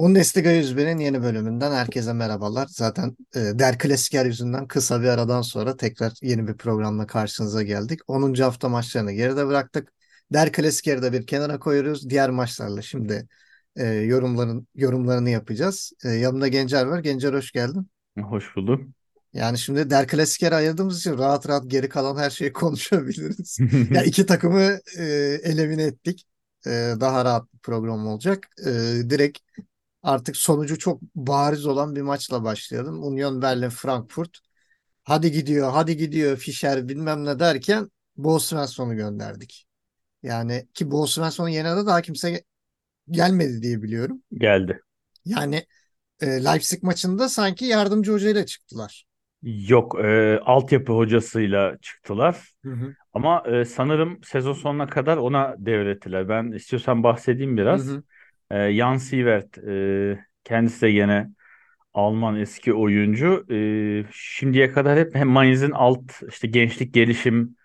Bundesliga 101'in yeni bölümünden herkese merhabalar. Zaten e, Der Klassiker yüzünden kısa bir aradan sonra tekrar yeni bir programla karşınıza geldik. 10. hafta maçlarını geride bıraktık. Der Klassiker'i de bir kenara koyuyoruz. Diğer maçlarla şimdi e, yorumların yorumlarını yapacağız. E, yanımda Gencer var. Gencer hoş geldin. Hoş buldum. Yani şimdi Der Klassiker'i ayırdığımız için rahat rahat geri kalan her şeyi konuşabiliriz. ya iki takımı e, elimine ettik. E, daha rahat bir program olacak. E, direkt artık sonucu çok bariz olan bir maçla başlayalım. Union Berlin Frankfurt. Hadi gidiyor, hadi gidiyor Fischer bilmem ne derken Bo Svensson'u gönderdik. Yani ki Bo Svensson'un yerine de daha kimse gelmedi diye biliyorum. Geldi. Yani e, Leipzig maçında sanki yardımcı hocayla çıktılar. Yok, e, altyapı hocasıyla çıktılar. Hı hı. Ama e, sanırım sezon sonuna kadar ona devrettiler. Ben istiyorsan bahsedeyim biraz. Hı hı. E, Jan Sievert, e, kendisi de yine Alman eski oyuncu. E, şimdiye kadar hep Mainz'in alt işte gençlik gelişim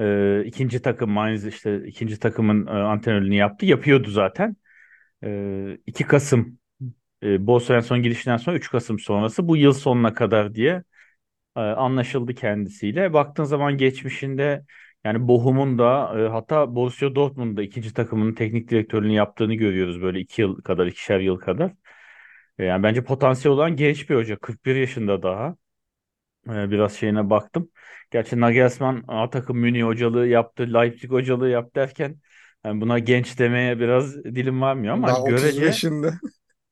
e, ikinci takım Mainz işte ikinci takımın e, antrenörlüğünü yaptı. Yapıyordu zaten. E, 2 Kasım e, Bo Svensson girişinden sonra 3 Kasım sonrası bu yıl sonuna kadar diye e, anlaşıldı kendisiyle. Baktığın zaman geçmişinde yani Bochum'un da e, hatta Borussia Dortmund'un da ikinci takımının teknik direktörlüğünü yaptığını görüyoruz böyle iki yıl kadar, ikişer yıl kadar. E, yani bence potansiyel olan genç bir hoca. 41 yaşında daha. E, biraz şeyine baktım. Gerçi Nagelsmann A takım Münih hocalığı yaptı, Leipzig hocalığı yaptı derken yani buna genç demeye biraz dilim varmıyor ama Daha görece 35'inde.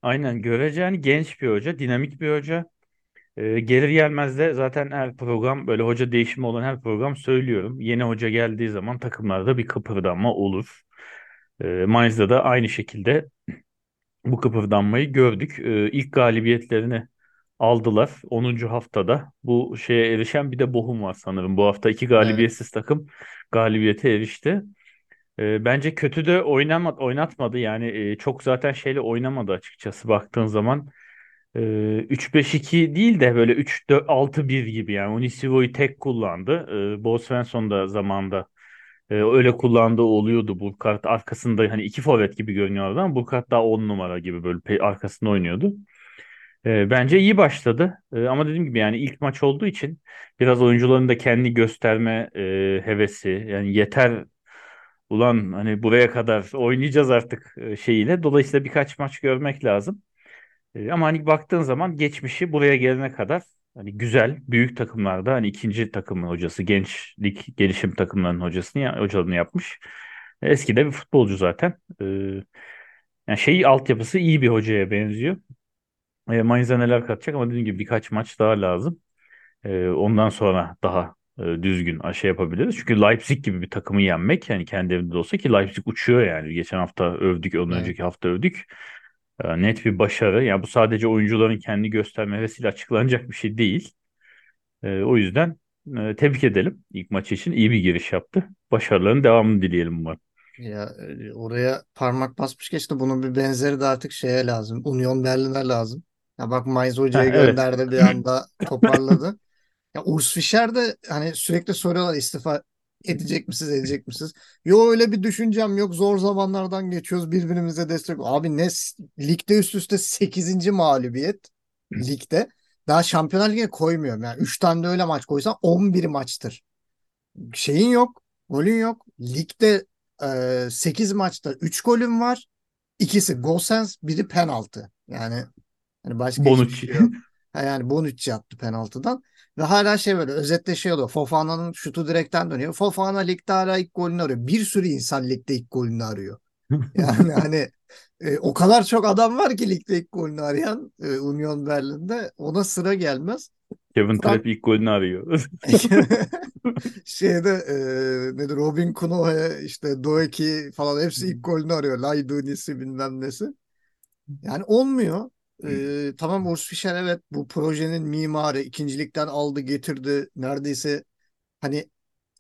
aynen görece yani genç bir hoca, dinamik bir hoca. E, gelir gelmez de zaten her program böyle hoca değişimi olan her program söylüyorum. Yeni hoca geldiği zaman takımlarda bir kıpırdanma olur. E, Mainz'da da aynı şekilde bu kıpırdanmayı gördük. E, ilk galibiyetlerini aldılar 10. haftada. Bu şeye erişen bir de Bochum var sanırım. Bu hafta iki Evet. galibiyetsiz takım galibiyete erişti. E, bence kötü de oynama, oynatmadı. Yani e, çok zaten şeyle oynamadı açıkçası baktığın zaman. Ee, 3-5-2 değil de böyle 3-4-6-1 gibi yani Onisivo'yu tek kullandı. Ee, Bo Svensson da zamanında e, öyle kullandığı oluyordu. Burkhardt arkasında hani iki forvet gibi görünüyordu ama Burkhardt daha 10 numara gibi böyle arkasında oynuyordu. Ee, bence iyi başladı. Ee, ama dediğim gibi yani ilk maç olduğu için biraz oyuncuların da kendi gösterme e, hevesi yani yeter ulan hani buraya kadar oynayacağız artık e, şeyiyle. Dolayısıyla birkaç maç görmek lazım. E, ama hani baktığın zaman geçmişi buraya gelene kadar hani güzel büyük takımlarda hani ikinci takımın hocası gençlik gelişim takımlarının hocasını hocalığını yapmış. Eski de bir futbolcu zaten. E, yani şey altyapısı iyi bir hocaya benziyor. E, Mainz'a neler katacak ama dediğim gibi birkaç maç daha lazım. E, ondan sonra daha e, düzgün şey yapabiliriz. Çünkü Leipzig gibi bir takımı yenmek yani kendi evinde de olsa ki Leipzig uçuyor yani. Geçen hafta övdük, ondan Evet. önceki hafta övdük. E, Net bir başarı. Yani bu sadece oyuncuların kendi gösterme hevesiyle açıklanacak bir şey değil. E, o yüzden e, tebrik edelim ilk maç için. iyi bir giriş yaptı. Başarıların devamını dileyelim umarım. Ya oraya parmak basmış geçti. Bunun bir benzeri de artık şeye lazım. Union Berlin'e lazım. Ya bak Mainz hocayı evet. gönderdi bir anda toparladı. Ya Urs Fischer de hani sürekli soruyorlar istifa edecek misiniz edecek misiniz? Yok öyle bir düşüncem yok. Zor zamanlardan geçiyoruz. Birbirimize destek. Abi ne ligde üst üste sekizinci mağlubiyet ligde. Daha Şampiyonlar Ligi'ne koymuyorum. Yani 3 tane de öyle maç koysan 11 maçtır. Şeyin yok. Golün yok. Ligde e, 8 maçta 3 golün var. İkisi gol sens, biri penaltı. Yani hani başka Bonucci. şey yok. Yani Bonucci attı penaltıdan. Ve hala şey böyle özetle şey oluyor. Fofana'nın şutu direkten dönüyor. Fofana ligde hala ilk golünü arıyor. Bir sürü insan ligde ilk golünü arıyor. Yani hani e, o kadar çok adam var ki ligde ilk golünü arayan e, Union Berlin'de ona sıra gelmez. Kevin Frank Trapp ilk golünü arıyor. şeyde e, nedir Robin Konoe işte Doeki falan hepsi ilk golünü arıyor. Laydunisi bilmem nesi. Yani olmuyor. E, tamam Urs Fischer evet bu projenin mimarı ikincilikten aldı getirdi. Neredeyse hani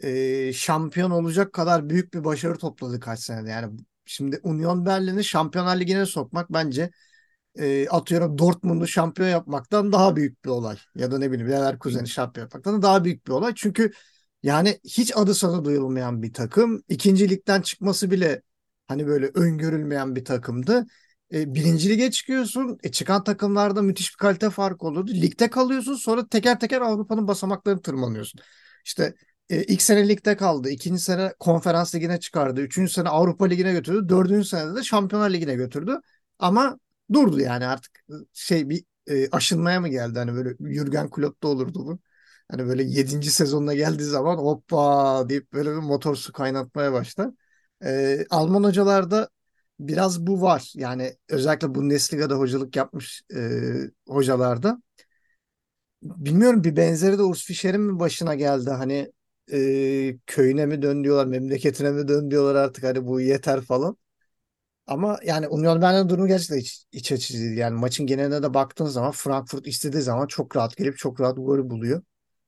e, şampiyon olacak kadar büyük bir başarı topladı kaç senede. Yani şimdi Union Berlin'i Şampiyonlar Ligi'ne sokmak bence e, atıyorum Dortmund'u şampiyon yapmaktan daha büyük bir olay. Ya da ne bileyim Leverkusen'i şampiyon yapmaktan da daha büyük bir olay. Çünkü yani hiç adı sanı duyulmayan bir takım. İkinci ligden çıkması bile hani böyle öngörülmeyen bir takımdı. E, birinci lige çıkıyorsun. E, çıkan takımlarda müthiş bir kalite farkı olurdu. Ligde kalıyorsun sonra teker teker Avrupa'nın basamaklarını tırmanıyorsun. İşte e, ilk sene ligde kaldı. ikinci sene konferans ligine çıkardı. Üçüncü sene Avrupa ligine götürdü. Dördüncü senede de Şampiyonlar Ligi'ne götürdü. Ama durdu yani artık şey bir e, aşınmaya mı geldi? Hani böyle Jürgen Klopp'ta olurdu bu. Hani böyle yedinci sezonuna geldiği zaman hoppa deyip böyle bir motor su kaynatmaya başlar. E, Alman hocalarda biraz bu var. Yani özellikle Bundesliga'da hocalık yapmış e, hocalarda. Bilmiyorum bir benzeri de Urs Fischer'in mi başına geldi? Hani e, köyüne mi dön diyorlar, memleketine mi dön diyorlar artık hani bu yeter falan. Ama yani Union Berlin durumu gerçekten iç, iç açıcı. Yani maçın geneline de baktığın zaman Frankfurt istediği zaman çok rahat gelip çok rahat gol buluyor.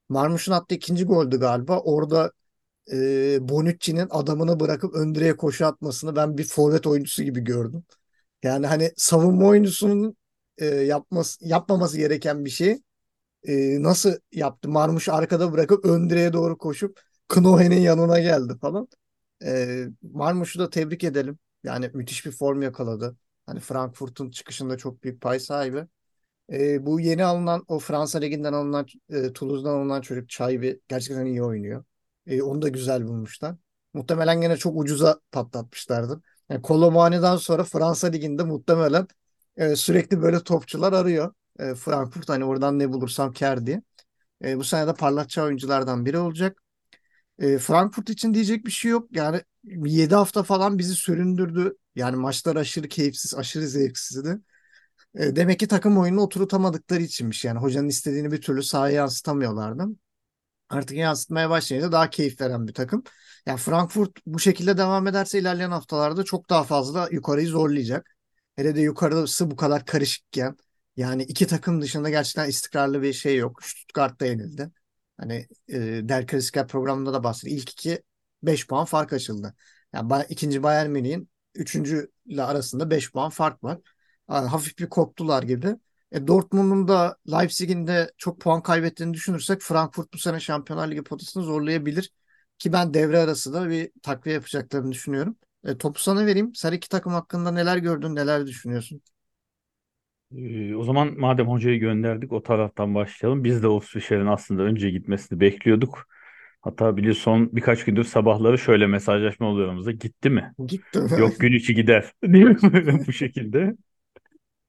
Marmuş'un attığı ikinci goldü galiba. Orada e, Bonucci'nin adamını bırakıp ön direğe koşu atmasını ben bir forvet oyuncusu gibi gördüm. Yani hani savunma oyuncusunun e, yapması, yapmaması gereken bir şey e, nasıl yaptı? Marmuş arkada bırakıp ön direğe doğru koşup Knohe'nin yanına geldi falan. E, Marmuş'u da tebrik edelim. Yani müthiş bir form yakaladı. Hani Frankfurt'un çıkışında çok büyük pay sahibi. E, bu yeni alınan o Fransa Ligi'nden alınan e, Toulouse'dan alınan çocuk Çaybi gerçekten iyi oynuyor. E, onu da güzel bulmuşlar. Muhtemelen gene çok ucuza patlatmışlardı. Yani Kolomani'den sonra Fransa Ligi'nde muhtemelen e, sürekli böyle topçular arıyor. E, Frankfurt hani oradan ne bulursam kar diye. E, bu sene de parlatacağı oyunculardan biri olacak. E, Frankfurt için diyecek bir şey yok. Yani 7 hafta falan bizi süründürdü. Yani maçlar aşırı keyifsiz, aşırı zevksizdi. E, demek ki takım oyununu oturtamadıkları içinmiş. Yani hocanın istediğini bir türlü sahaya yansıtamıyorlardı. Artık yansıtmaya başlayınca daha keyif veren bir takım. Yani Frankfurt bu şekilde devam ederse ilerleyen haftalarda çok daha fazla yukarıyı zorlayacak. Hele de yukarısı bu kadar karışıkken yani iki takım dışında gerçekten istikrarlı bir şey yok. Stuttgart'ta yenildi. Hani e, Der Klassiker programında da bahsettik. İlk iki 5 puan fark açıldı. Yani ikinci Bayern Münih'in üçüncü ile arasında 5 puan fark var. Yani hafif bir koptular gibi. E, Dortmund'un da Leipzig'in de çok puan kaybettiğini düşünürsek Frankfurt bu sene Şampiyonlar Ligi potasını zorlayabilir. Ki ben devre arası da bir takviye yapacaklarını düşünüyorum. E, topu sana vereyim. Sen iki takım hakkında neler gördün, neler düşünüyorsun? Ee, o zaman madem hocayı gönderdik o taraftan başlayalım. Biz de Ospişer'in aslında önce gitmesini bekliyorduk. Hatta bile son birkaç gündür sabahları şöyle mesajlaşma oluyor aramızda. Gitti mi? Gitti. Yok gün içi gider. Değil mi? Bu şekilde.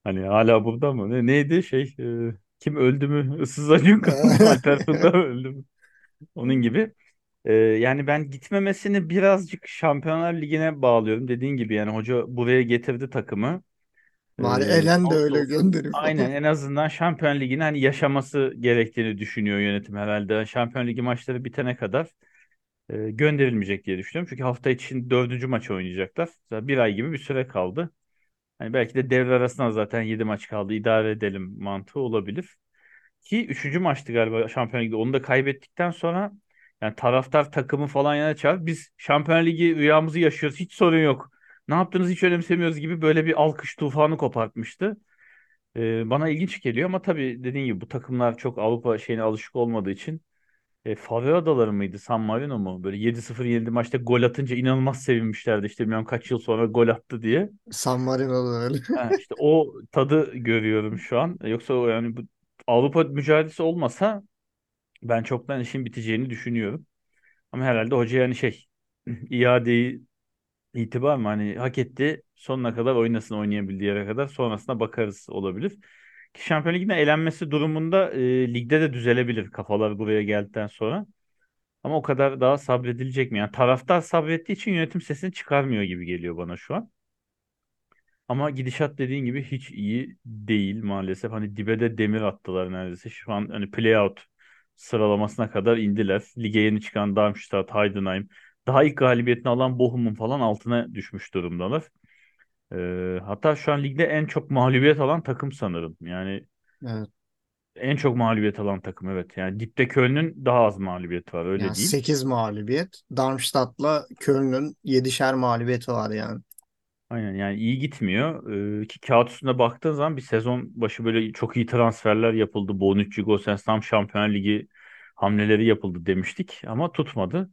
Hani hala burada mı? Ne, neydi şey? e, kim öldü mü? Issız Acun Alper Funda öldü mü? Onun gibi. E, yani ben gitmemesini birazcık Şampiyonlar Ligi'ne bağlıyorum. Dediğin gibi yani hoca buraya getirdi takımı. Bari Ee, Elen de öyle gönderip Aynen en azından Şampiyon Ligi'ni hani yaşaması gerektiğini düşünüyor yönetim herhalde. Şampiyon Ligi maçları bitene kadar e, gönderilmeyecek diye düşünüyorum. Çünkü hafta için dördüncü maçı oynayacaklar. Zaten bir ay gibi bir süre kaldı. Hani belki de devre arasında zaten yedi maç kaldı. idare edelim mantığı olabilir. Ki üçüncü maçtı galiba Şampiyon Ligi'de. Onu da kaybettikten sonra yani taraftar takımı falan yana çağırıp biz Şampiyon Ligi rüyamızı yaşıyoruz. Hiç sorun yok. Ne yaptığınızı hiç önemsemiyoruz gibi böyle bir alkış tufanı kopartmıştı. Ee, bana ilginç geliyor ama tabii dediğin gibi bu takımlar çok Avrupa şeyine alışık olmadığı için e, Faroe Adaları mıydı San Marino mu? Böyle 7-0 yenildi maçta gol atınca inanılmaz sevinmişlerdi işte bilmem kaç yıl sonra gol attı diye. San Marino'da öyle. Ha, işte o tadı görüyorum şu an. Yoksa o yani bu Avrupa mücadelesi olmasa ben çoktan işin biteceğini düşünüyorum. Ama herhalde hoca yani şey iadeyi itibar mı? Hani hak etti. Sonuna kadar oynasın oynayabildiği yere kadar. Sonrasına bakarız olabilir. Şampiyon Ligi'ne elenmesi durumunda e, ligde de düzelebilir kafalar buraya geldikten sonra. Ama o kadar daha sabredilecek mi? Yani taraftar sabrettiği için yönetim sesini çıkarmıyor gibi geliyor bana şu an. Ama gidişat dediğin gibi hiç iyi değil maalesef. Hani dibe de demir attılar neredeyse. Şu an hani playout sıralamasına kadar indiler. Lige yeni çıkan Darmstadt, Heidenheim, daha ilk galibiyetini alan Bochum'un falan altına düşmüş durumdalar. Ee, hatta şu an ligde en çok mağlubiyet alan takım sanırım. Yani Evet. en çok mağlubiyet alan takım evet. Yani dipte Köln'ün daha az mağlubiyeti var öyle Yani diyeyim. 8 mağlubiyet. Darmstadt'la Köln'ün 7'şer mağlubiyeti var yani. Aynen yani iyi gitmiyor. Ee, ki kağıt üstünde baktığın zaman bir sezon başı böyle çok iyi transferler yapıldı. Bonucci, Gosens tam Şampiyonlar Ligi hamleleri yapıldı demiştik ama tutmadı.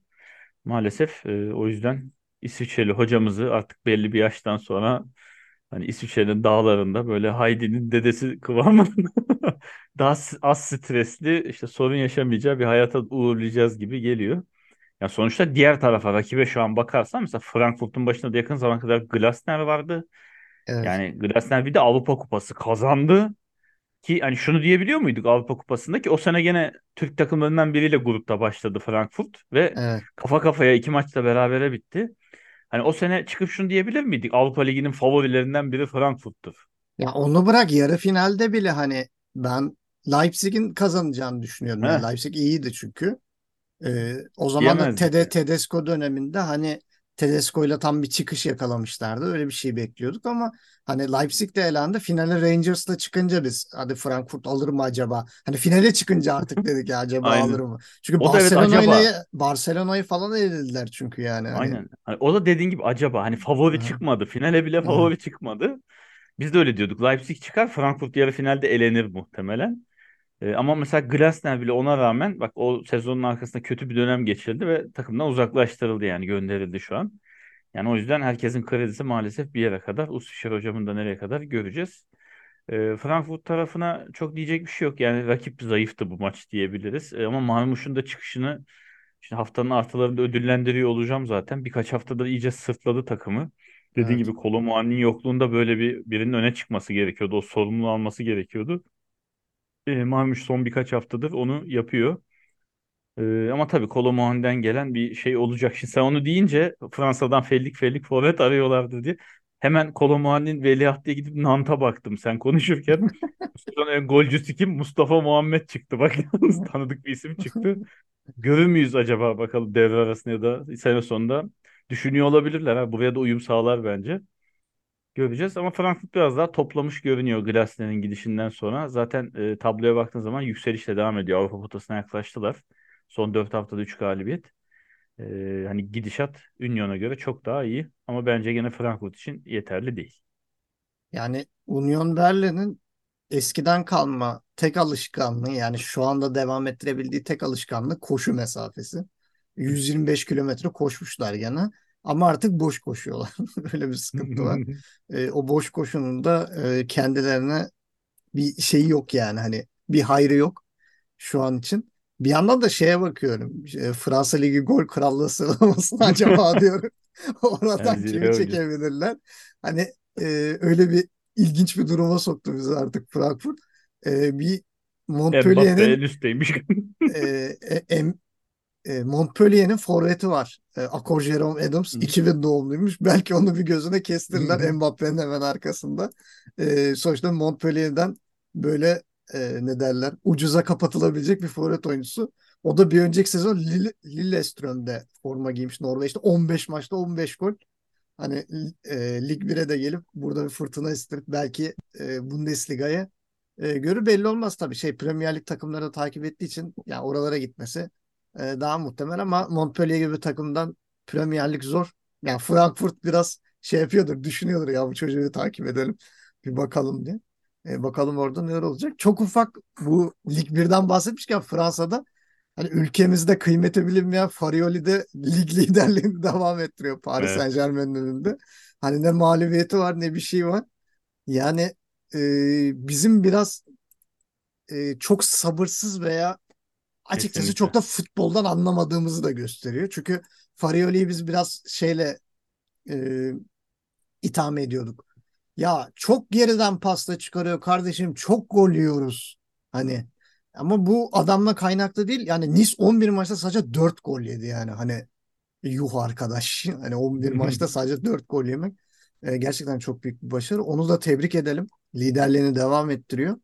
Maalesef e, o yüzden İsviçreli hocamızı artık belli bir yaştan sonra Hani İsviçre'nin dağlarında böyle Heidi'nin dedesi kıvamında daha az stresli işte sorun yaşamayacağı bir hayata uğurlayacağız gibi geliyor. Ya sonuçta diğer tarafa rakibe şu an bakarsan mesela Frankfurt'un başında da yakın zaman kadar Glasner vardı. Evet. Yani Glasner bir de Avrupa Kupası kazandı. Ki hani şunu diyebiliyor muyduk Avrupa Kupası'nda ki o sene gene Türk takımlarından biriyle grupta başladı Frankfurt ve Evet. kafa kafaya iki maçta berabere bitti. Hani o sene çıkıp şunu diyebilir miydik? Avrupa Ligi'nin favorilerinden biri Frankfurt'tur. Ya onu bırak yarı finalde bile hani ben Leipzig'in kazanacağını düşünüyordum. Yani Leipzig iyiydi çünkü. Ee, o zaman da Tede. Tedesco döneminde hani Tedesco ile tam bir çıkış yakalamışlardı. Öyle bir şey bekliyorduk ama hani Leipzig de elendi. Finale Rangers'la çıkınca biz hadi Frankfurt alır mı acaba? Hani finale çıkınca artık dedik ya acaba alır mı? Çünkü da evet acaba. Barcelona'yı falan elediler çünkü yani hani. Aynen. Hani o da dediğin gibi acaba hani favori Hı, çıkmadı. Finale bile hı. favori çıkmadı. Biz de öyle diyorduk. Leipzig çıkar, Frankfurt yarı finalde elenir muhtemelen. Ee, ama mesela Glasner bile ona rağmen bak o sezonun arkasında kötü bir dönem geçirdi ve takımdan uzaklaştırıldı yani gönderildi şu an. Yani o yüzden herkesin kredisi maalesef bir yere kadar. Ustüşer hocamın da nereye kadar göreceğiz. Ee, Frankfurt tarafına çok diyecek bir şey yok. Yani rakip zayıftı bu maç diyebiliriz. Ee, ama Marmuş'un da çıkışını işte haftanın artılarında ödüllendiriyor olacağım zaten. Birkaç haftadır iyice sırtladı takımı. Dediğin Evet. gibi Kolo Muani'nin yokluğunda böyle bir birinin öne çıkması gerekiyordu. O sorumluluğu alması gerekiyordu. Ee, Marmuş son birkaç haftadır onu yapıyor. Ee, ama tabii Kolo Muani'den gelen bir şey olacak. Şimdi sen onu deyince Fransa'dan fellik fellik forvet arıyorlardı diye. Hemen Kolo Muani'nin veliaht diye gidip Nant'a baktım sen konuşurken. Sezon golcüsü kim? Mustafa Muhammed çıktı. Bak yalnız tanıdık bir isim çıktı. Görür müyüz acaba bakalım devre arasında ya da sene sonunda düşünüyor olabilirler. Ha. Buraya da uyum sağlar bence. Göreceğiz ama Frankfurt biraz daha toplamış görünüyor Glasner'in gidişinden sonra. Zaten e, tabloya baktığın zaman yükselişle devam ediyor. Avrupa potasına yaklaştılar. Son 4 haftada 3 galibiyet. E, hani gidişat Union'a göre çok daha iyi. Ama bence gene Frankfurt için yeterli değil. Yani Union Berlin'in eskiden kalma tek alışkanlığı yani şu anda devam ettirebildiği tek alışkanlık koşu mesafesi. 125 kilometre koşmuşlar gene ama artık boş koşuyorlar. Böyle bir sıkıntı var. E, o boş koşunun da e, kendilerine bir şeyi yok yani hani bir hayrı yok şu an için. Bir yandan da şeye bakıyorum. E, Fransa Ligi gol krallığı sıralamasını acaba diyorum. Yani Oradan kimi zirve oyuncusu. çekebilirler? Hani e, öyle bir ilginç bir duruma soktu bizi artık Frankfurt. E, bir Mbappe en Montpellier'in üstteymiş. e, e, em- e, Montpellier'in forveti var. E, Akor Jerome Adams 2000 doğumluymuş. Belki onu bir gözüne kestirdiler Mbappe'nin hemen arkasında. E, sonuçta Montpellier'den böyle e, ne derler ucuza kapatılabilecek bir forvet oyuncusu. O da bir önceki sezon Lille, Lillestrøm'de forma giymiş Norveç'te. 15 maçta 15 gol. Hani e, Lig 1'e de gelip burada bir fırtına estirip belki e, Bundesliga'ya e, görür belli olmaz tabii. Şey Premier Lig takımları da takip ettiği için yani oralara gitmesi e, daha muhtemel ama Montpellier gibi bir takımdan Premier Lig zor. Yani Frankfurt biraz şey yapıyordur, düşünüyordur ya bu çocuğu takip edelim. Bir bakalım diye. E, bakalım orada neler olacak. Çok ufak bu Lig 1'den bahsetmişken Fransa'da hani ülkemizde kıymeti bilinmeyen Farioli de lig liderliğini devam ettiriyor Paris Evet, Saint-Germain'in önünde. Hani ne mağlubiyeti var ne bir şey var. Yani e, bizim biraz e, çok sabırsız veya açıkçası çok kesinlikle. da futboldan anlamadığımızı da gösteriyor. Çünkü Farioli'yi biz biraz şeyle e, itham ediyorduk. Ya çok geriden pasta çıkarıyor kardeşim çok gol yiyoruz. Hani ama bu adamla kaynaklı değil. Yani Nice 11 maçta sadece 4 gol yedi yani. Hani yuh arkadaş. Hani 11 maçta sadece 4 gol yemek e, gerçekten çok büyük bir başarı. Onu da tebrik edelim. Liderliğini devam ettiriyor.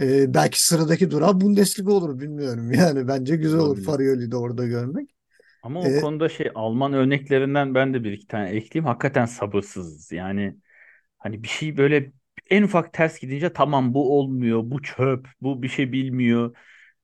E, belki sıradaki durağı Bundesliga olur bilmiyorum. Yani bence güzel olur Olabilir. Farioli'yi de orada görmek. Ama o E, konuda şey Alman örneklerinden ben de bir iki tane ekleyeyim. Hakikaten sabırsız. Yani Hani bir şey böyle en ufak ters gidince tamam bu olmuyor, bu çöp, bu bir şey bilmiyor.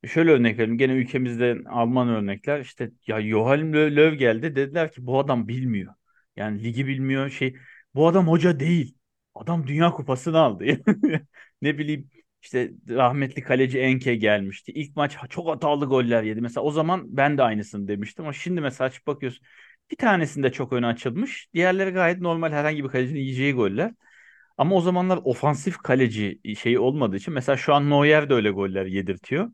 Şöyle örnek vereyim. Gene ülkemizde Alman örnekler. İşte ya Joachim Löw geldi. Dediler ki bu adam bilmiyor. Yani ligi bilmiyor. Şey bu adam hoca değil. Adam Dünya Kupası'nı aldı. Ne bileyim işte rahmetli kaleci Enke gelmişti. İlk maç çok hatalı goller yedi. Mesela o zaman ben de aynısını demiştim. Ama şimdi mesela açıp bakıyorsun. Bir tanesinde çok öne açılmış. Diğerleri gayet normal herhangi bir kalecinin yiyeceği goller. Ama o zamanlar ofansif kaleci şeyi olmadığı için mesela şu an Neuer de öyle goller yedirtiyor.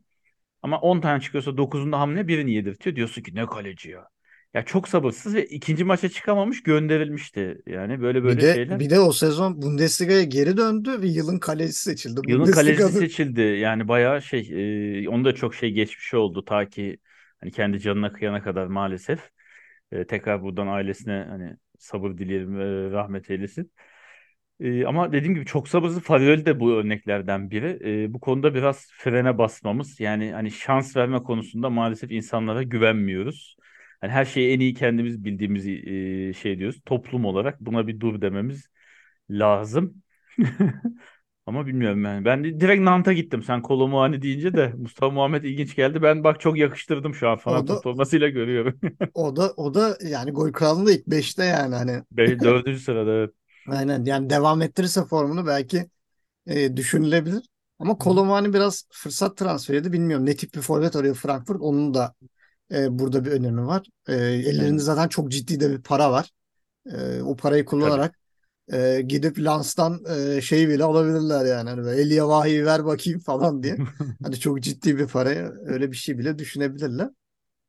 Ama 10 tane çıkıyorsa 9'unda hamle birini yedirtiyor. Diyorsun ki ne kaleci ya. Ya çok sabırsız ve ikinci maça çıkamamış gönderilmişti. Yani böyle Bir böyle de şeyler. bir de o sezon Bundesliga'ya geri döndü ve yılın kalecisi seçildi. Yılın kalecisi seçildi. Yani bayağı şey e, onda çok şey geçmiş oldu ta ki hani kendi canına kıyana kadar maalesef. E, tekrar buradan ailesine hani sabır dileyelim e, rahmet eylesin. E, ama dediğim gibi çok sabırsız Fario'lu de bu örneklerden biri. E, bu konuda biraz frene basmamız yani hani şans verme konusunda maalesef insanlara güvenmiyoruz. Hani her şeyi en iyi kendimiz bildiğimiz e, şey diyoruz. Toplum olarak buna bir dur dememiz lazım. Ama bilmiyorum yani. Ben de direkt Nant'a gittim. Sen Kolo Muani deyince de Mustafa Muhammed ilginç geldi. Ben bak çok yakıştırdım şu an da formasıyla görüyorum. o da o da yani gol kralında ilk beşte yani hani Be- Dördüncü sırada evet. aynen yani devam ettirirse formunu belki e, düşünülebilir. Ama. Kolomani biraz fırsat transferiydi. Bilmiyorum ne tip bir forvet arıyor Frankfurt. Onun da e, burada bir önemi var. E, ellerinde Yani zaten çok ciddi de bir para var. E, o parayı tabii. kullanarak e, gidip Lens'tan e, şey bile alabilirler yani. Hani Elia Vahiy ver bakayım falan diye. Hani çok ciddi bir paraya öyle bir şey bile düşünebilirler.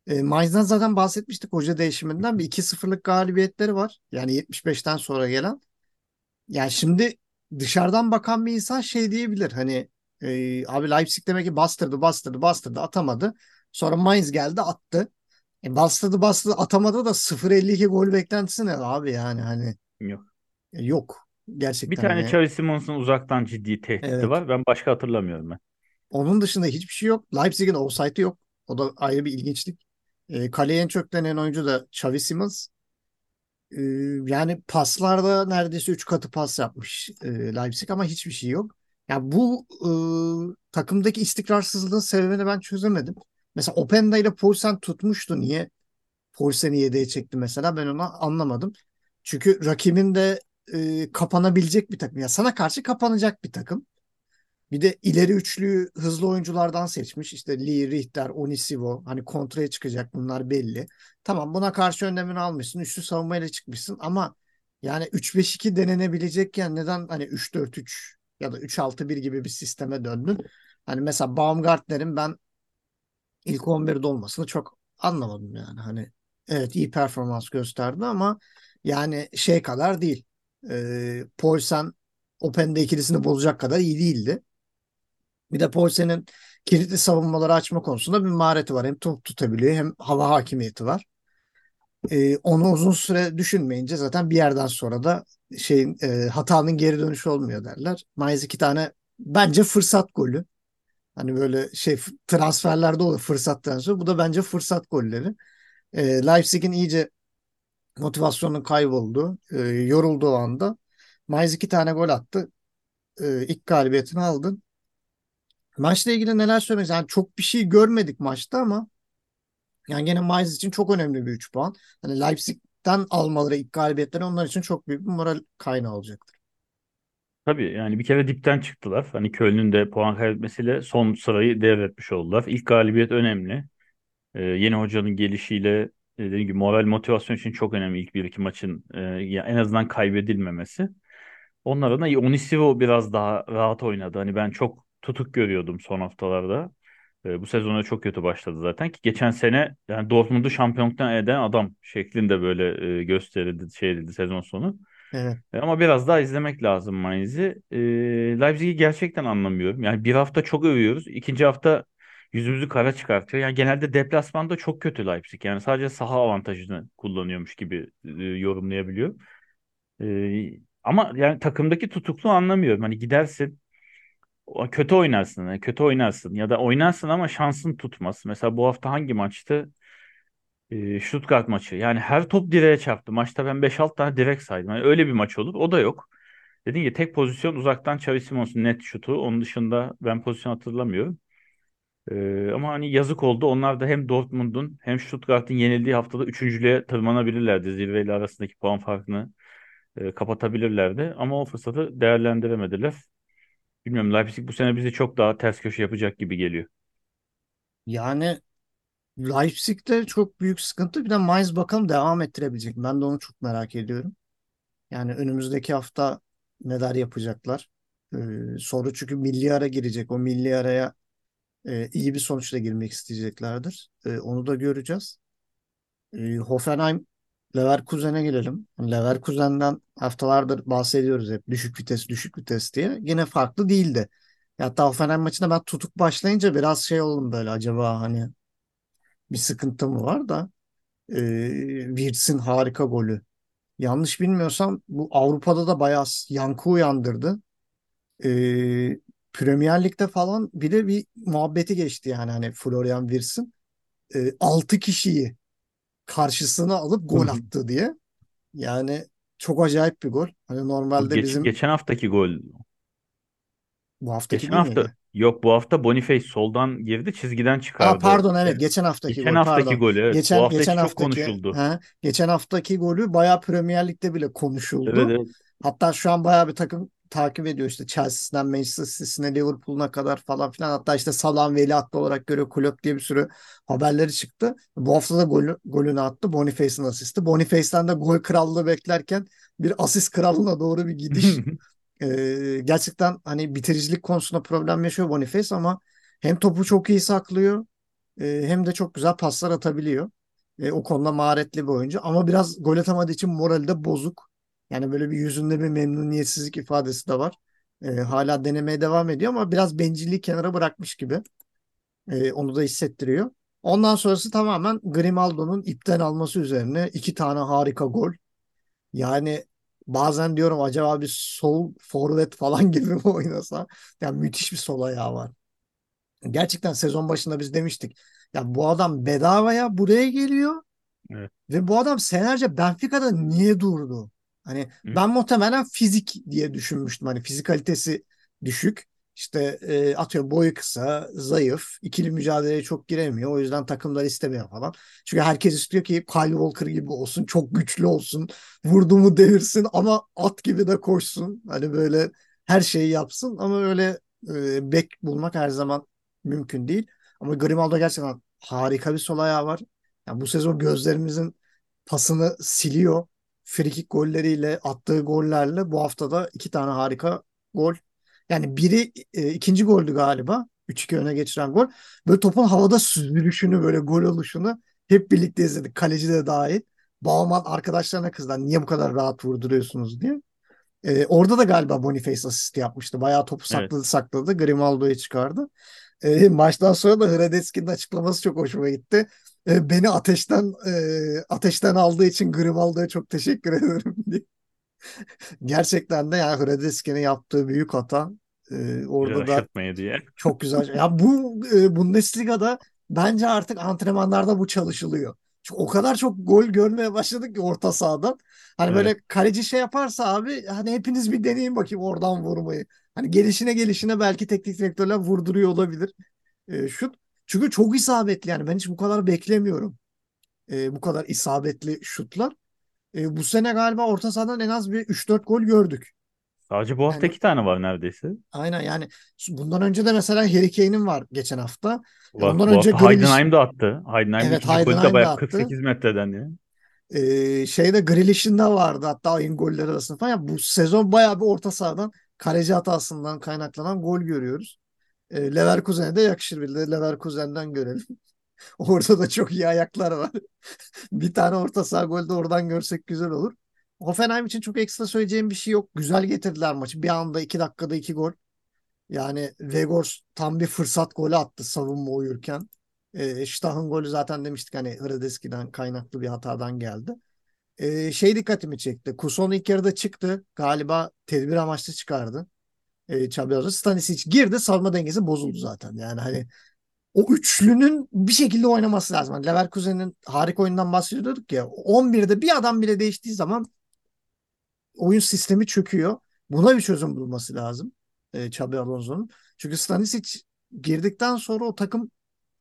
E, Mainz'dan zaten bahsetmiştik hoca değişiminden. Bir iki sıfırlık galibiyetleri var. Yani 75'ten sonra gelen. Yani şimdi dışarıdan bakan bir insan şey diyebilir. Hani e, abi Leipzig demek ki bastırdı bastırdı bastırdı atamadı. Sonra Mainz geldi attı. E, bastırdı bastırdı atamadı da 0-52 gol beklentisi ne abi yani hani Yok. e, yok. Bir Gerçekten tane hani Xavi Simons'un uzaktan ciddi tehdidi evet. var. Ben başka hatırlamıyorum ben. Onun dışında hiçbir şey yok. Leipzig'in offside'ı yok. O da ayrı bir ilginçlik. E, kaleye en çok denen oyuncu da Xavi Simons. E, yani paslarda neredeyse 3 katı pas yapmış e, Leipzig ama hiçbir şey yok. Yani bu e, takımdaki istikrarsızlığın sebebini ben çözemedim. Mesela Openda ile Poulsen tutmuştu. Niye Poulsen'i yedeğe çekti mesela ben onu anlamadım. Çünkü rakibin de e, kapanabilecek bir takım. Ya sana karşı kapanacak bir takım. Bir de ileri üçlüyü hızlı oyunculardan seçmiş. İşte Lee, Richter, Onisivo. Hani kontraya çıkacak bunlar belli. Tamam buna karşı önlemini almışsın. Üçlü savunmayla çıkmışsın ama yani 3-5-2 denenebilecekken neden hani 3-4-3 ya da 3-6-1 gibi bir sisteme döndün? Hani mesela Baumgartner'in ben ilk 11'de olmasını çok anlamadım yani. Hani evet iyi performans gösterdi ama yani şey kadar değil. Ee, Poulsen Open'de ikilisini bozacak kadar iyi değildi. Bir de Poulsen'in kilitli savunmaları açma konusunda bir mahareti var. Hem top tutabiliyor hem hava hakimiyeti var. Ee, onu uzun süre düşünmeyince zaten bir yerden sonra da şeyin e, hatanın geri dönüşü olmuyor derler. Mayıs iki tane bence fırsat golü. Hani böyle şey transferlerde olur fırsat transferi. Bu da bence fırsat golleri. Ee, Leipzig'in iyice motivasyonun kaybolduğu, e, yorulduğu anda Mayıs iki tane gol attı. E, ilk galibiyetini aldı. Maçla ilgili neler söylemek? Yani çok bir şey görmedik maçta ama yani gene Mainz için çok önemli bir 3 puan. Hani Leipzig'ten almaları ilk galibiyetleri onlar için çok büyük bir moral kaynağı olacaktır. Tabii yani bir kere dipten çıktılar. Hani Köln'ün de puan kaybetmesiyle son sırayı devretmiş oldular. İlk galibiyet önemli. Ee, yeni hocanın gelişiyle e, dediğim gibi moral motivasyon için çok önemli ilk bir iki maçın e, ya en azından kaybedilmemesi. Onlar adına Onisivo biraz daha rahat oynadı. Hani ben çok tutuk görüyordum son haftalarda. E, bu sezona çok kötü başladı zaten ki geçen sene yani Dortmund'u şampiyonluktan eden adam şeklinde böyle e, gösterildi şey edildi sezon sonu. Evet. E, ama biraz daha izlemek lazım Mainz'i. E, Leipzig'i gerçekten anlamıyorum. Yani bir hafta çok övüyoruz. ikinci hafta yüzümüzü kara çıkartıyor. Yani genelde deplasmanda çok kötü Leipzig. Yani sadece saha avantajını kullanıyormuş gibi e, yorumlayabiliyor. E, ama yani takımdaki tutukluğu anlamıyorum. Hani gidersin kötü oynarsın. Yani kötü oynarsın ya da oynarsın ama şansın tutmaz. Mesela bu hafta hangi maçtı? E, Stuttgart maçı. Yani her top direğe çarptı. Maçta ben beş 6 tane direk saydım. Yani öyle bir maç olur. O da yok. Dediğim gibi tek pozisyon uzaktan Xavi Simons'un net şutu. Onun dışında ben pozisyon hatırlamıyorum. Ee, ama hani yazık oldu. Onlar da hem Dortmund'un hem Stuttgart'ın yenildiği haftada üçüncülüğe tırmanabilirlerdi. Zirveyle arasındaki puan farkını e, kapatabilirlerdi. Ama o fırsatı değerlendiremediler. Bilmiyorum Leipzig bu sene bizi çok daha ters köşe yapacak gibi geliyor. Yani Leipzig'te çok büyük sıkıntı. Bir de Mainz bakalım devam ettirebilecek. Ben de onu çok merak ediyorum. Yani önümüzdeki hafta neler yapacaklar. Ee, sonra çünkü milli ara girecek. O milli araya e, iyi bir sonuçla girmek isteyeceklerdir. E, onu da göreceğiz. E, Hoffenheim Leverkusen'e gelelim. Leverkusen'den haftalardır bahsediyoruz hep düşük vites düşük vites diye. Yine farklı değildi. Hatta Hoffenheim maçında ben tutuk başlayınca biraz şey oldum böyle acaba hani bir sıkıntı mı var da e, Wirtz'in harika golü. Yanlış bilmiyorsam bu Avrupa'da da bayağı yankı uyandırdı. E, Premier Lig'de falan bir de bir muhabbeti geçti yani hani Florian Wirtz'in e, 6 kişiyi karşısına alıp gol attı diye. Yani çok acayip bir gol. Hani normalde geç, bizim geçen haftaki gol. Bu haftaki Geçen hafta miydi? yok bu hafta Boniface soldan girdi çizgiden Aa çıkardı. pardon evet Evet. geçen haftaki Geçen gol haftaki pardon. gol evet. Bu Geçen hafta geçen içi çok haftaki konuşuldu. ha, geçen haftaki golü bayağı Premier Lig'de bile Evet konuşuldu. evet. Hatta şu an bayağı bir takım takip ediyor işte Chelsea'den Manchester City'sine Liverpool'una kadar falan filan. Hatta işte Salah'ın veliahtı olarak görüyor Klopp diye bir sürü haberleri çıktı. Bu hafta da golü, golünü attı. Boniface'in asisti. Boniface'den de gol krallığı beklerken bir asist krallığına doğru bir gidiş. Ee, gerçekten hani bitiricilik konusunda problem yaşıyor Boniface ama hem topu çok iyi saklıyor e, hem de çok güzel paslar atabiliyor. E, o konuda maharetli bir oyuncu ama biraz gol atamadığı için morali de bozuk. Yani böyle bir yüzünde bir memnuniyetsizlik ifadesi de var. E, hala denemeye devam ediyor ama biraz bencilliği kenara bırakmış gibi. E, onu da hissettiriyor. Ondan sonrası tamamen Grimaldo'nun ipten alması üzerine iki tane harika gol. Yani bazen diyorum acaba bir sol forvet falan gibi mi oynasa? Yani müthiş bir sol ayağı var. Gerçekten sezon başında biz demiştik. Ya bu adam bedavaya buraya geliyor Evet. ve bu adam senelerce Benfica'da niye durdu? Hani Hı. ben muhtemelen fizik diye düşünmüştüm. Hani fizikalitesi düşük. İşte e, atıyor boyu kısa, zayıf, ikili mücadeleye çok giremiyor. O yüzden takımlar istemiyor falan. Çünkü herkes istiyor ki Kyle Walker gibi olsun, çok güçlü olsun, vurdu mu devirsin ama at gibi de koşsun. Hani böyle her şeyi yapsın ama öyle e, bek bulmak her zaman mümkün değil. Ama Grimaldo gerçekten harika bir sol ayağı var. Yani bu sezon gözlerimizin pasını siliyor. Frikik golleriyle attığı gollerle bu hafta da iki tane harika gol. Yani biri e, ikinci goldü galiba. 3-2 öne geçiren gol. Böyle topun havada süzülüşünü böyle gol oluşunu hep birlikte izledik. Kaleci de dahil. Bauman arkadaşlarına kızdı. Niye bu kadar rahat vurduruyorsunuz diye. E, orada da galiba Boniface asist yapmıştı. Bayağı topu Evet. sakladı sakladı. Grimaldo'yu çıkardı. E, maçtan sonra da Hradecki'nin açıklaması çok hoşuma gitti. E, beni ateşten e, ateşten aldığı için Grimaldo'ya çok teşekkür ederim diye. Gerçekten de yani Hradecki'nin yaptığı büyük hata. E, orada da diye. çok güzel. Ya bu e, Bundesliga'da bence artık antrenmanlarda bu çalışılıyor. Çünkü o kadar çok gol görmeye başladık ki orta sahadan. Hani Evet. böyle kaleci şey yaparsa abi hani hepiniz bir deneyin bakayım oradan vurmayı. Hani gelişine gelişine belki teknik direktörler vurduruyor olabilir. E, şut. Çünkü çok isabetli yani ben hiç bu kadar beklemiyorum. E, bu kadar isabetli şutlar. E, bu sene galiba orta sahadan en az bir 3-4 gol gördük. Sadece bu hafta Yani iki tane var neredeyse. aynen yani bundan önce de mesela Harry Kane'in var geçen hafta. E, Var. Ondan Bu önce hafta Grealish Heidenheim de attı. Heidenheim'in Evet Heidenheim de bayağı attı. 48 metreden ya. Ee, şeyde Grealish'in de vardı hatta ayın golleri arasında falan. Ya bu sezon bayağı bir orta sahadan kaleci hatasından kaynaklanan gol görüyoruz. Ee, Leverkusen'e de yakışır bir de Leverkusen'den görelim. Orada da çok iyi ayaklar var. Bir tane orta saha golü de oradan görsek güzel olur. Hoffenheim için çok ekstra söyleyeceğim bir şey yok. Güzel getirdiler maçı. Bir anda iki dakikada iki gol. Yani Vegors tam bir fırsat golü attı savunma uyurken. E, Stah'ın golü zaten demiştik hani Hradeski'den kaynaklı bir hatadan geldi. E, şey dikkatimi çekti. Kuson ilk yarıda çıktı. Galiba tedbir amaçlı çıkardı. E, Xabi Alonso. Stanisic girdi. Savunma dengesi bozuldu zaten. Yani hani o üçlünün bir şekilde oynaması lazım. Hani Leverkusen'in harika oyundan bahsediyorduk ya. 11'de bir adam bile değiştiği zaman oyun sistemi çöküyor. Buna bir çözüm bulması lazım. E, Xabi Alonso'nun. Çünkü Stanisic girdikten sonra o takım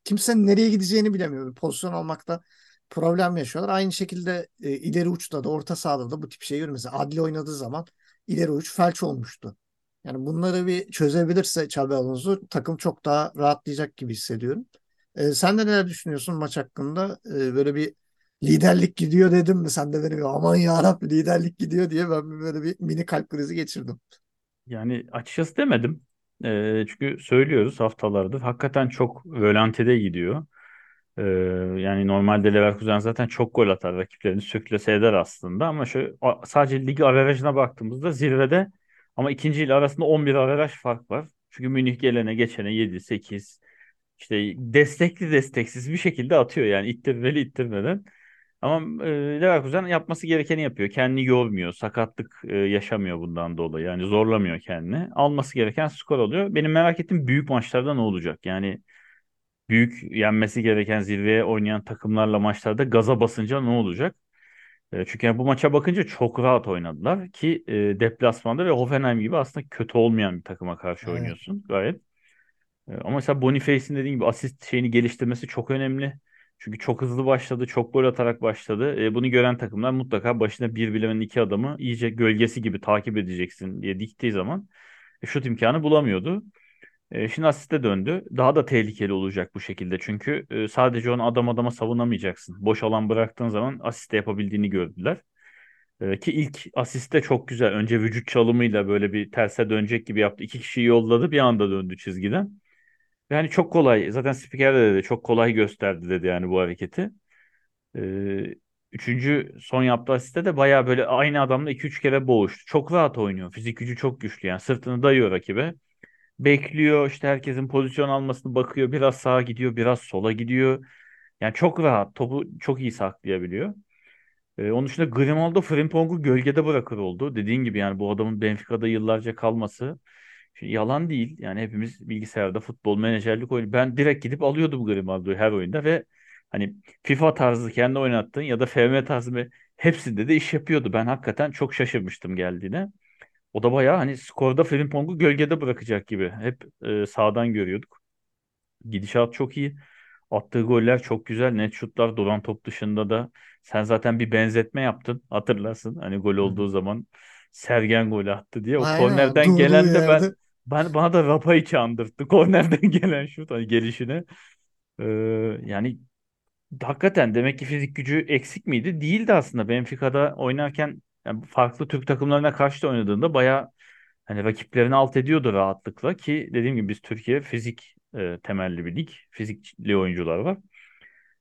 kimsenin nereye gideceğini bilemiyor. Pozisyon almakta problem yaşıyorlar. Aynı şekilde e, ileri uçta da orta sahada da bu tip şey görüyoruz. Mesela Adli oynadığı zaman ileri uç felç olmuştu. Yani bunları bir çözebilirse Xabi Alonso takım çok daha rahatlayacak gibi hissediyorum. E, sen de neler düşünüyorsun maç hakkında? E, böyle bir liderlik gidiyor dedim mi sen de benim aman yarabbi liderlik gidiyor diye ben böyle bir mini kalp krizi geçirdim. Yani açıkçası demedim. Ee, çünkü söylüyoruz haftalardır. Hakikaten çok rölantide gidiyor. Ee, yani normalde Leverkusen zaten çok gol atar. Rakiplerini sürklase eder aslında. Ama şu sadece lig averajına baktığımızda zirvede ama ikinci ile arasında 11 averaj fark var. Çünkü Münih gelene geçene 7, 8 işte destekli desteksiz bir şekilde atıyor yani ittirmeli ittirmeden. Ama e, Leverkusen yapması gerekeni yapıyor. Kendini yormuyor. Sakatlık e, yaşamıyor bundan dolayı. Yani zorlamıyor kendini. Alması gereken skor oluyor. Benim merak ettiğim büyük maçlarda ne olacak? Yani büyük yenmesi gereken zirveye oynayan takımlarla maçlarda gaza basınca ne olacak? E, çünkü yani bu maça bakınca çok rahat oynadılar ki e, deplasmanda ve Hoffenheim gibi aslında kötü olmayan bir takıma karşı Evet. oynuyorsun gayet. E, ama mesela Boniface'in dediğim gibi asist şeyini geliştirmesi çok önemli. Çünkü çok hızlı başladı, çok gol atarak başladı. E, bunu gören takımlar mutlaka başına bir bilemenin iki adamı iyice gölgesi gibi takip edeceksin diye diktiği zaman e, şut imkanı bulamıyordu. Şimdi asiste döndü. Daha da tehlikeli olacak bu şekilde. Çünkü sadece onu adam adama savunamayacaksın. Boş alan bıraktığın zaman asiste yapabildiğini gördüler. Ki ilk asiste çok güzel. Önce vücut çalımıyla böyle bir terse dönecek gibi yaptı. İki kişiyi yolladı bir anda döndü çizgiden. Yani çok kolay. Zaten spiker de dedi. Çok kolay gösterdi dedi yani bu hareketi. Üçüncü son yaptığı asiste de baya böyle aynı adamla iki üç kere boğuştu. Çok rahat oynuyor. Fizik gücü çok güçlü yani. Sırtını dayıyor rakibe. Bekliyor işte herkesin pozisyon almasını bakıyor. Biraz sağa gidiyor, biraz sola gidiyor. Yani çok rahat. Topu çok iyi saklayabiliyor. Ee, onun dışında Grimaldo Frimpong'u gölgede bırakır oldu. Dediğin gibi yani bu adamın Benfica'da yıllarca kalması Şimdi yalan değil. Yani hepimiz bilgisayarda futbol menajerlik oyunu. Ben direkt gidip alıyordum Grimaldo'yu her oyunda ve hani FIFA tarzı kendi oynattığın ya da FM tarzı hepsinde de iş yapıyordu. Ben hakikaten çok şaşırmıştım geldiğine. O da bayağı hani skorda Frimpong'u gölgede bırakacak gibi. Hep e, sağdan görüyorduk. Gidişat çok iyi. Attığı goller çok güzel. Net şutlar duran top dışında da. Sen zaten bir benzetme yaptın. Hatırlarsın. Hani gol olduğu zaman Sergen gol attı diye. O Aynen kornerden gelen de ben yerde. ben bana da Rapa'yı çandırttı. Kornerden gelen şut hani gelişine. Ee, yani hakikaten demek ki fizik gücü eksik miydi? Değildi aslında. Benfica'da oynarken yani farklı Türk takımlarına karşı da oynadığında bayağı hani rakiplerini alt ediyordu rahatlıkla ki dediğim gibi biz Türkiye fizik e, temelli bir lig. Fizikli oyuncular var.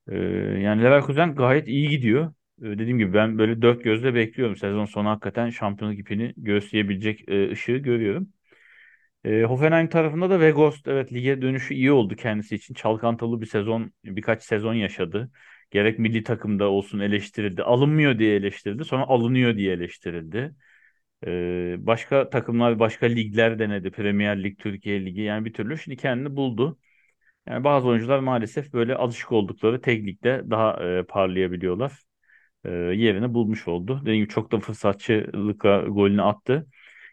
E, yani Leverkusen gayet iyi gidiyor. E, dediğim gibi ben böyle dört gözle bekliyorum. Sezon sonu hakikaten şampiyonluk ipini göğüsleyebilecek e, ışığı görüyorum. E, Hoffenheim tarafında da Weghorst evet lige dönüşü iyi oldu kendisi için. Çalkantılı bir sezon, birkaç sezon yaşadı. Gerek milli takımda olsun eleştirildi. Alınmıyor diye eleştirildi. Sonra alınıyor diye eleştirildi. E, başka takımlar, başka ligler denedi. Premier Lig, Türkiye Ligi yani bir türlü şimdi kendini buldu. Yani bazı oyuncular maalesef böyle alışık oldukları tek ligde daha e, parlayabiliyorlar. E, yerini bulmuş oldu. Dediğim gibi çok da fırsatçılıkla golünü attı.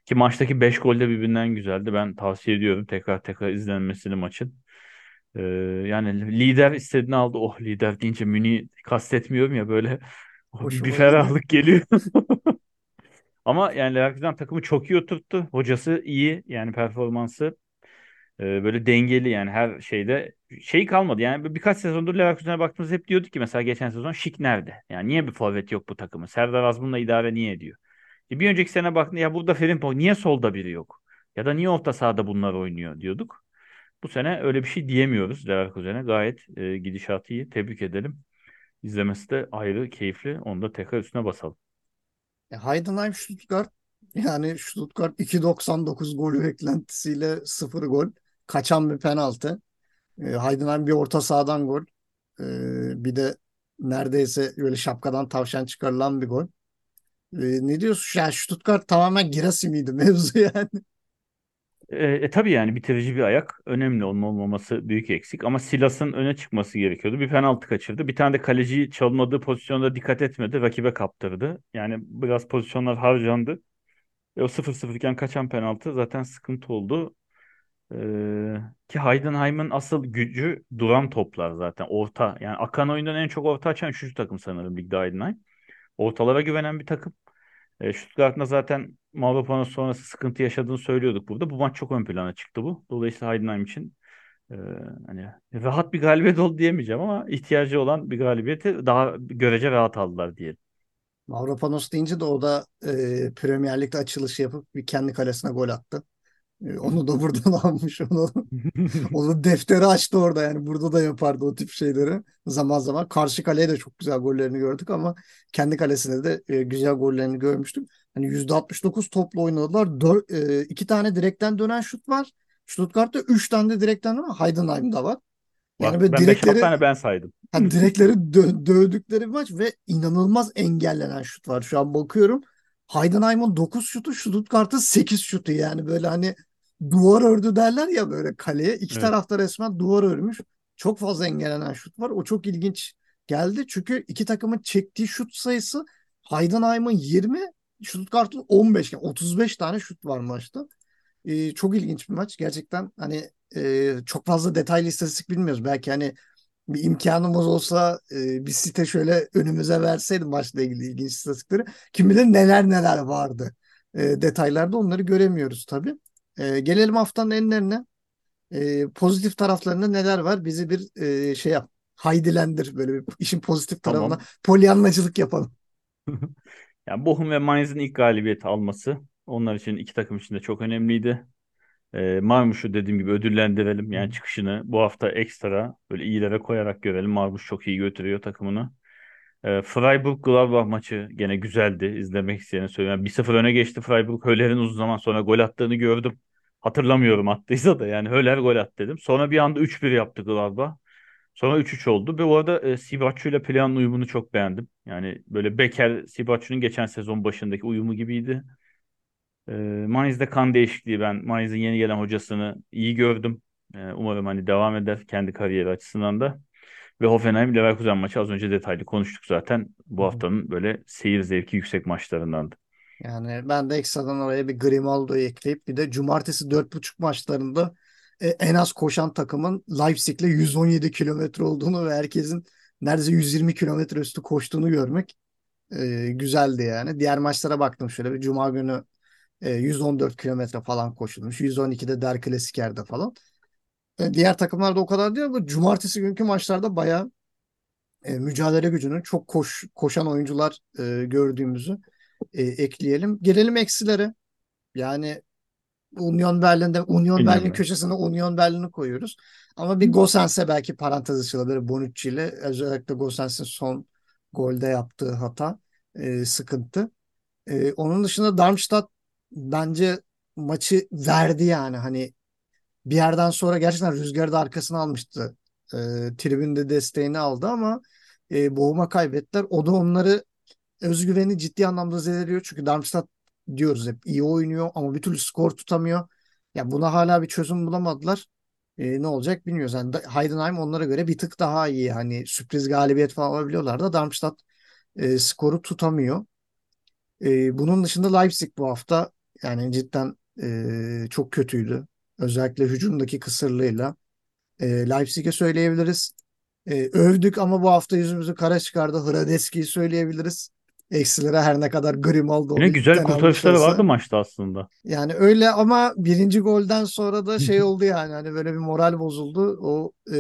Ki maçtaki 5 gol de birbirinden güzeldi. Ben tavsiye ediyorum tekrar tekrar izlenmesini maçın. Ee, yani lider istediğini aldı. Oh lider deyince Münih'i kastetmiyorum ya böyle oh, bir, ferahlık geliyor. Ama yani Leverkusen takımı çok iyi oturttu. Hocası iyi yani performansı e, böyle dengeli yani her şeyde şey kalmadı. Yani birkaç sezondur Leverkusen'e baktığımızda hep diyorduk ki mesela geçen sezon Şik nerede? Yani niye bir forvet yok bu takımı? Serdar Azmun'la idare niye ediyor? E, Bir önceki sene baktın ya burada Frimpong niye solda biri yok? Ya da niye orta sahada bunlar oynuyor diyorduk. Bu sene öyle bir şey diyemiyoruz Leverkusen'e. Gayet e, gidişatı iyi. Tebrik edelim. İzlemesi de ayrı keyifli. Onu da tekrar üstüne basalım. E, Heidenheim Stuttgart yani Stuttgart 2.99 gol beklentisiyle 0 gol. Kaçan bir penaltı. E, Heidenheim bir orta sahadan gol. E, bir de neredeyse böyle şapkadan tavşan çıkarılan bir gol. E, ne diyorsun? Yani Stuttgart tamamen Girassi miydi mevzu yani? E, e, tabii yani bitirici bir ayak. Önemli onun olmaması büyük eksik. Ama Silas'ın öne çıkması gerekiyordu. Bir penaltı kaçırdı. Bir tane de kaleci çalmadığı pozisyonda dikkat etmedi. Rakibe kaptırdı. Yani biraz pozisyonlar harcandı. E, o 0-0 iken kaçan penaltı zaten sıkıntı oldu. Ee, ki Heidenheim'ın asıl gücü duran toplar zaten. Orta. Yani akan oyundan en çok orta açan üçüncü takım sanırım Ligde Heidenheim. Ortalara güvenen bir takım. E, Stuttgart'ın zaten Mavropanos sonrası sıkıntı yaşadığını söylüyorduk burada. Bu maç çok ön plana çıktı bu. Dolayısıyla Heidenheim için Ee, hani rahat bir galibiyet oldu diyemeyeceğim ama ihtiyacı olan bir galibiyeti daha görece rahat aldılar diyelim. Mavropanos deyince de o da e, Premier Lig'de açılış yapıp bir kendi kalesine gol attı. E, onu da buradan almış. Onu, onu defteri açtı orada yani. Burada da yapardı o tip şeyleri. Zaman zaman. Karşı kaleye de çok güzel gollerini gördük ama kendi kalesine de e, güzel gollerini görmüştük. Hani %69 topla oynadılar. Dör, e, iki tane direkten dönen şut var. Stuttgart'ta üç tane de direkten ama Heidenheim'da var. Yani Bak ben 5-6 direkleri tane ben saydım. Ha, direkleri dö- dövdükleri bir maç ve inanılmaz engellenen şut var. Şu an bakıyorum. Heidenheim'ın 9 şutu, Stuttgart'ın 8 şutu yani böyle hani duvar ördü derler ya böyle kaleye. İki Evet. tarafta resmen duvar örmüş. Çok fazla engellenen şut var. O çok ilginç geldi. Çünkü iki takımın çektiği şut sayısı Heidenheim'ın 20, Stuttgart'ın 15. Yani 35 tane şut var maçta. Ee, çok ilginç bir maç. Gerçekten hani e, çok fazla detaylı istatistik bilmiyoruz. Belki hani bir imkanımız olsa e, bir site şöyle önümüze verseydi maçla ilgili ilginç istatistikleri. Kim bilir neler neler vardı. E, detaylarda onları göremiyoruz tabii. E, gelelim haftanın enlerine. E, pozitif taraflarında neler var? Bizi bir e, şey yap. Haydilendir böyle bir işin pozitif tarafına. Tamam. Polyanlacılık yapalım. Yani Bochum ve Mainz'in ilk galibiyeti alması onlar için iki takım için de çok önemliydi. E, Marmuş'u dediğim gibi ödüllendirelim. Yani çıkışını bu hafta ekstra böyle iyilere koyarak görelim. Marmuş çok iyi götürüyor takımını. E, Freiburg-Gladbach maçı gene güzeldi. İzlemek isteyene söylüyorum. 1-0 öne geçti Freiburg. Höller'in uzun zaman sonra gol attığını gördüm. Hatırlamıyorum attıysa da yani Höller gol attı dedim. Sonra bir anda 3-1 yaptı Gladbach. Sonra 3-3 oldu. Ve bu arada e, Sibaccu ile Plyan'ın uyumunu çok beğendim. Yani böyle Becker, Sibaccu'nun geçen sezon başındaki uyumu gibiydi. E, Mainz'de kan değişikliği ben Mainz'in yeni gelen hocasını iyi gördüm. E, umarım hani devam eder kendi kariyeri açısından da. Ve Hoffenheim Leverkusen maçı az önce detaylı konuştuk zaten. Bu haftanın böyle seyir zevki yüksek maçlarındandı. Yani ben de ekstradan oraya bir Grimaldo'yu ekleyip bir de cumartesi 4.30 maçlarında e, en az koşan takımın Leipzig'le 117 kilometre olduğunu ve herkesin neredeyse 120 kilometre üstü koştuğunu görmek e, güzeldi yani. Diğer maçlara baktım şöyle bir cuma günü e, 114 kilometre falan koşulmuş. 112'de Der Klasiker'de falan. E, diğer takımlarda o kadar değil ama cumartesi günkü maçlarda bayağı e, mücadele gücünün çok koş, koşan oyuncular e, gördüğümüzü e, ekleyelim. Gelelim eksilere. Yani Union Berlin'de Union Bilmiyorum Berlin köşesine Union Berlin'i koyuyoruz. Ama bir Gosens'e belki parantez açılabilir Bonucci ile. Özellikle Gosens'in son golde yaptığı hata e, sıkıntı. E, onun dışında Darmstadt bence maçı verdi yani hani bir yerden sonra gerçekten rüzgarı da arkasına almıştı. E, tribünde desteğini aldı ama e, boğuma kaybettiler. O da onları özgüveni ciddi anlamda zedeliyor. Çünkü Darmstadt diyoruz hep iyi oynuyor ama bir türlü skor tutamıyor. Ya buna hala bir çözüm bulamadılar. E, ne olacak bilmiyoruz. Yani Heidenheim onlara göre bir tık daha iyi. Hani sürpriz galibiyet falan alabiliyorlar da Darmstadt e, skoru tutamıyor. E, bunun dışında Leipzig bu hafta yani cidden e, çok kötüydü. Özellikle hücumdaki kısırlığıyla. E, Leipzig'e söyleyebiliriz. E, övdük ama bu hafta yüzümüzü kara çıkardı. Hradeski'yi söyleyebiliriz. Eksilere her ne kadar Grimaldo Yine onu güzel kurtarışları vardı maçta aslında. Yani öyle ama birinci golden sonra da şey oldu yani hani böyle bir moral bozuldu. O e,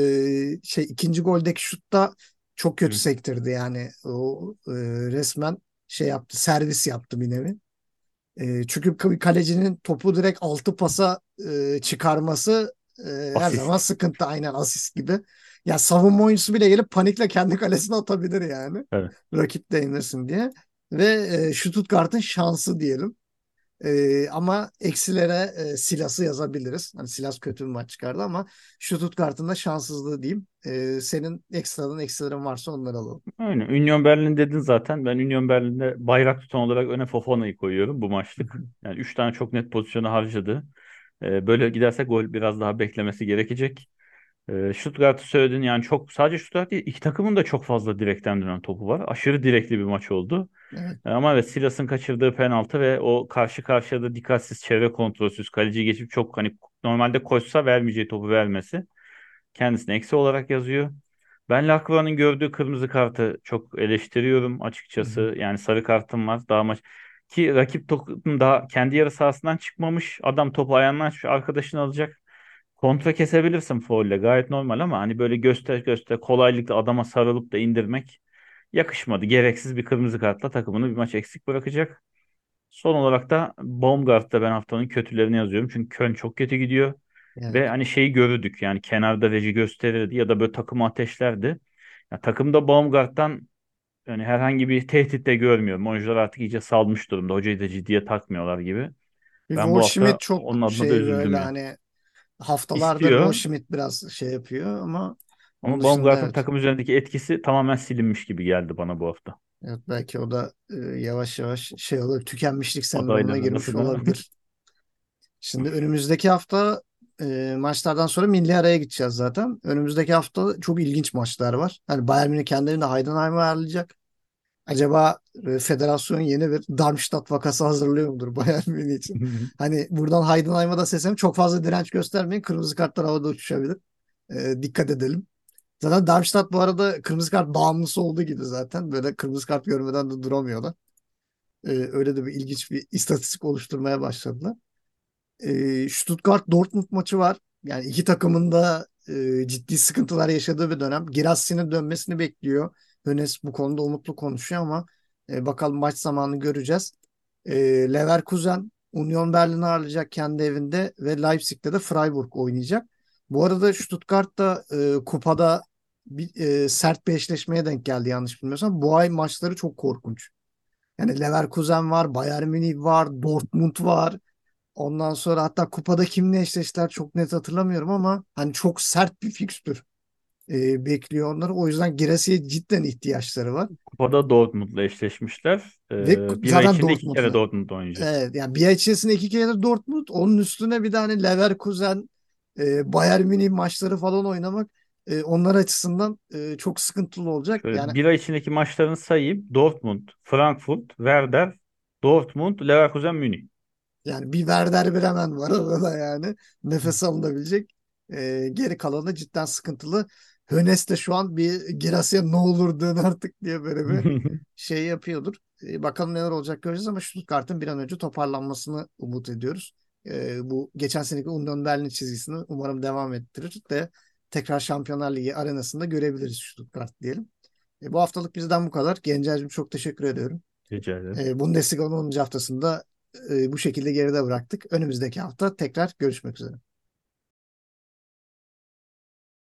şey ikinci goldeki şutta çok kötü sektirdi yani. O e, resmen şey yaptı, servis yaptı bir nevi. E, çünkü kalecinin topu direkt altı pasa e, çıkarması e, her Asist. zaman sıkıntı aynen asist gibi. Ya savunma oyuncusu bile gelip panikle kendi kalesine atabilir yani. Evet. Rakip değmesin diye. Ve e, Stuttgart'ın şansı diyelim. E, ama eksilere e, Silas'ı yazabiliriz. Hani Silas kötü bir maç çıkardı ama Stuttgart'ın da şanssızlığı diyeyim. E, senin ekstradan eksilerin varsa onları alalım. Aynen. Union Berlin dedin zaten. Ben Union Berlin'de bayrak tutan olarak öne Fofana'yı koyuyorum bu maçlık. Yani 3 tane çok net pozisyonu harcadı. Ee, böyle giderse gol biraz daha beklemesi gerekecek. Ee, Stuttgart'ı söyledin yani çok sadece Stuttgart değil iki takımın da çok fazla direkten dönen topu var. Aşırı direkli bir maç oldu. Evet. Ama evet Silas'ın kaçırdığı penaltı ve o karşı karşıya da dikkatsiz çevre kontrolsüz kaleci geçip çok hani normalde koşsa vermeyeceği topu vermesi kendisine eksi olarak yazıyor. Ben Lacroix'ın gördüğü kırmızı kartı çok eleştiriyorum açıkçası. hı. Yani sarı kartım var. Daha maç ki rakip takım daha kendi yarı sahasından çıkmamış. Adam topu ayağından açmış, arkadaşını alacak. Kontra kesebilirsin faulle gayet normal ama hani böyle göster göster kolaylıkla adama sarılıp da indirmek yakışmadı. Gereksiz bir kırmızı kartla takımını bir maç eksik bırakacak. Son olarak da Baumgart'ta ben haftanın kötülerini yazıyorum. Çünkü Köln çok kötü gidiyor. Ve Evet. hani şeyi görürdük yani kenarda reji gösterirdi ya da böyle takımı ateşlerdi. Ya, takımda Baumgart'tan yani herhangi bir tehdit de görmüyorum. Oyuncular artık iyice salmış durumda. Hocayı da ciddiye takmıyorlar gibi. Ben bu Goldschmidt hafta çok onun adına da şey böyle üzüldüm ya. hani haftalardır İstiyor Goldschmidt biraz şey yapıyor ama ama Baumgart'ın evet. takım üzerindeki etkisi tamamen silinmiş gibi geldi bana bu hafta. Evet belki o da e, yavaş yavaş şey olur tükenmişlik sendromuna girmiş olabilir. Şimdi önümüzdeki hafta e, maçlardan sonra milli araya gideceğiz zaten. Önümüzdeki hafta çok ilginç maçlar var. Hani Bayern Münih kendi evinde Heidenheim'i ağırlayacak. Acaba e, federasyon yeni bir Darmstadt vakası hazırlıyor mudur Bayern Münih için? Hani buradan Heidenheim'a da sesleniyorum. Çok fazla direnç göstermeyin. Kırmızı kartlar havada uçuşabilir. E, dikkat edelim. Zaten Darmstadt bu arada kırmızı kart bağımlısı olduğu gibi zaten. Böyle kırmızı kart görmeden de duramıyorlar. E, öyle de bir ilginç bir istatistik oluşturmaya başladılar. E, Stuttgart-Dortmund maçı var. Yani iki takımın da e, ciddi sıkıntılar yaşadığı bir dönem. Girassi'nin dönmesini bekliyor. Hönes bu konuda umutlu konuşuyor ama e, bakalım maç zamanı göreceğiz. E, Leverkusen Union Berlin'i ağırlayacak kendi evinde ve Leipzig'te de Freiburg oynayacak. Bu arada Stuttgart'ta e, kupada bir, e, sert bir eşleşmeye denk geldi yanlış bilmiyorsam. Bu ay maçları çok korkunç. Yani Leverkusen var, Bayern Münih var, Dortmund var. Ondan sonra hatta kupada kimle eşleştiler çok net hatırlamıyorum ama hani çok sert bir fikstür e, bekliyor onları. O yüzden Girasi'ye cidden ihtiyaçları var. Kupada Dortmund'la eşleşmişler. Ve Ee, bir ay zaten içinde iki kere Dortmund'la. Dortmund oynayacak. Evet, yani bir ay içerisinde iki kere Dortmund. Onun üstüne bir de hani Leverkusen, e, Bayern Münih maçları falan oynamak e, onlar açısından e, çok sıkıntılı olacak. Yani Şöyle bir ay içindeki maçlarını sayayım. Dortmund, Frankfurt, Werder, Dortmund, Leverkusen, Münih. Yani bir Werder Bremen var arada yani. Nefes alınabilecek. Ee, geri kalanı cidden sıkıntılı. Hönes de şu an bir Girasya ne olur dön artık diye böyle bir şey yapıyordur. Ee, bakalım neler olacak göreceğiz ama Stuttgart'ın bir an önce toparlanmasını umut ediyoruz. Ee, bu geçen seneki Union Berlin çizgisini umarım devam ettirir de tekrar Şampiyonlar Ligi arenasında görebiliriz Stuttgart diyelim. E, bu haftalık bizden bu kadar. Gencer'cim çok teşekkür ediyorum. Rica ederim. E, Bundesliga'nın 10. haftasında e, bu şekilde geride bıraktık. Önümüzdeki hafta tekrar görüşmek üzere.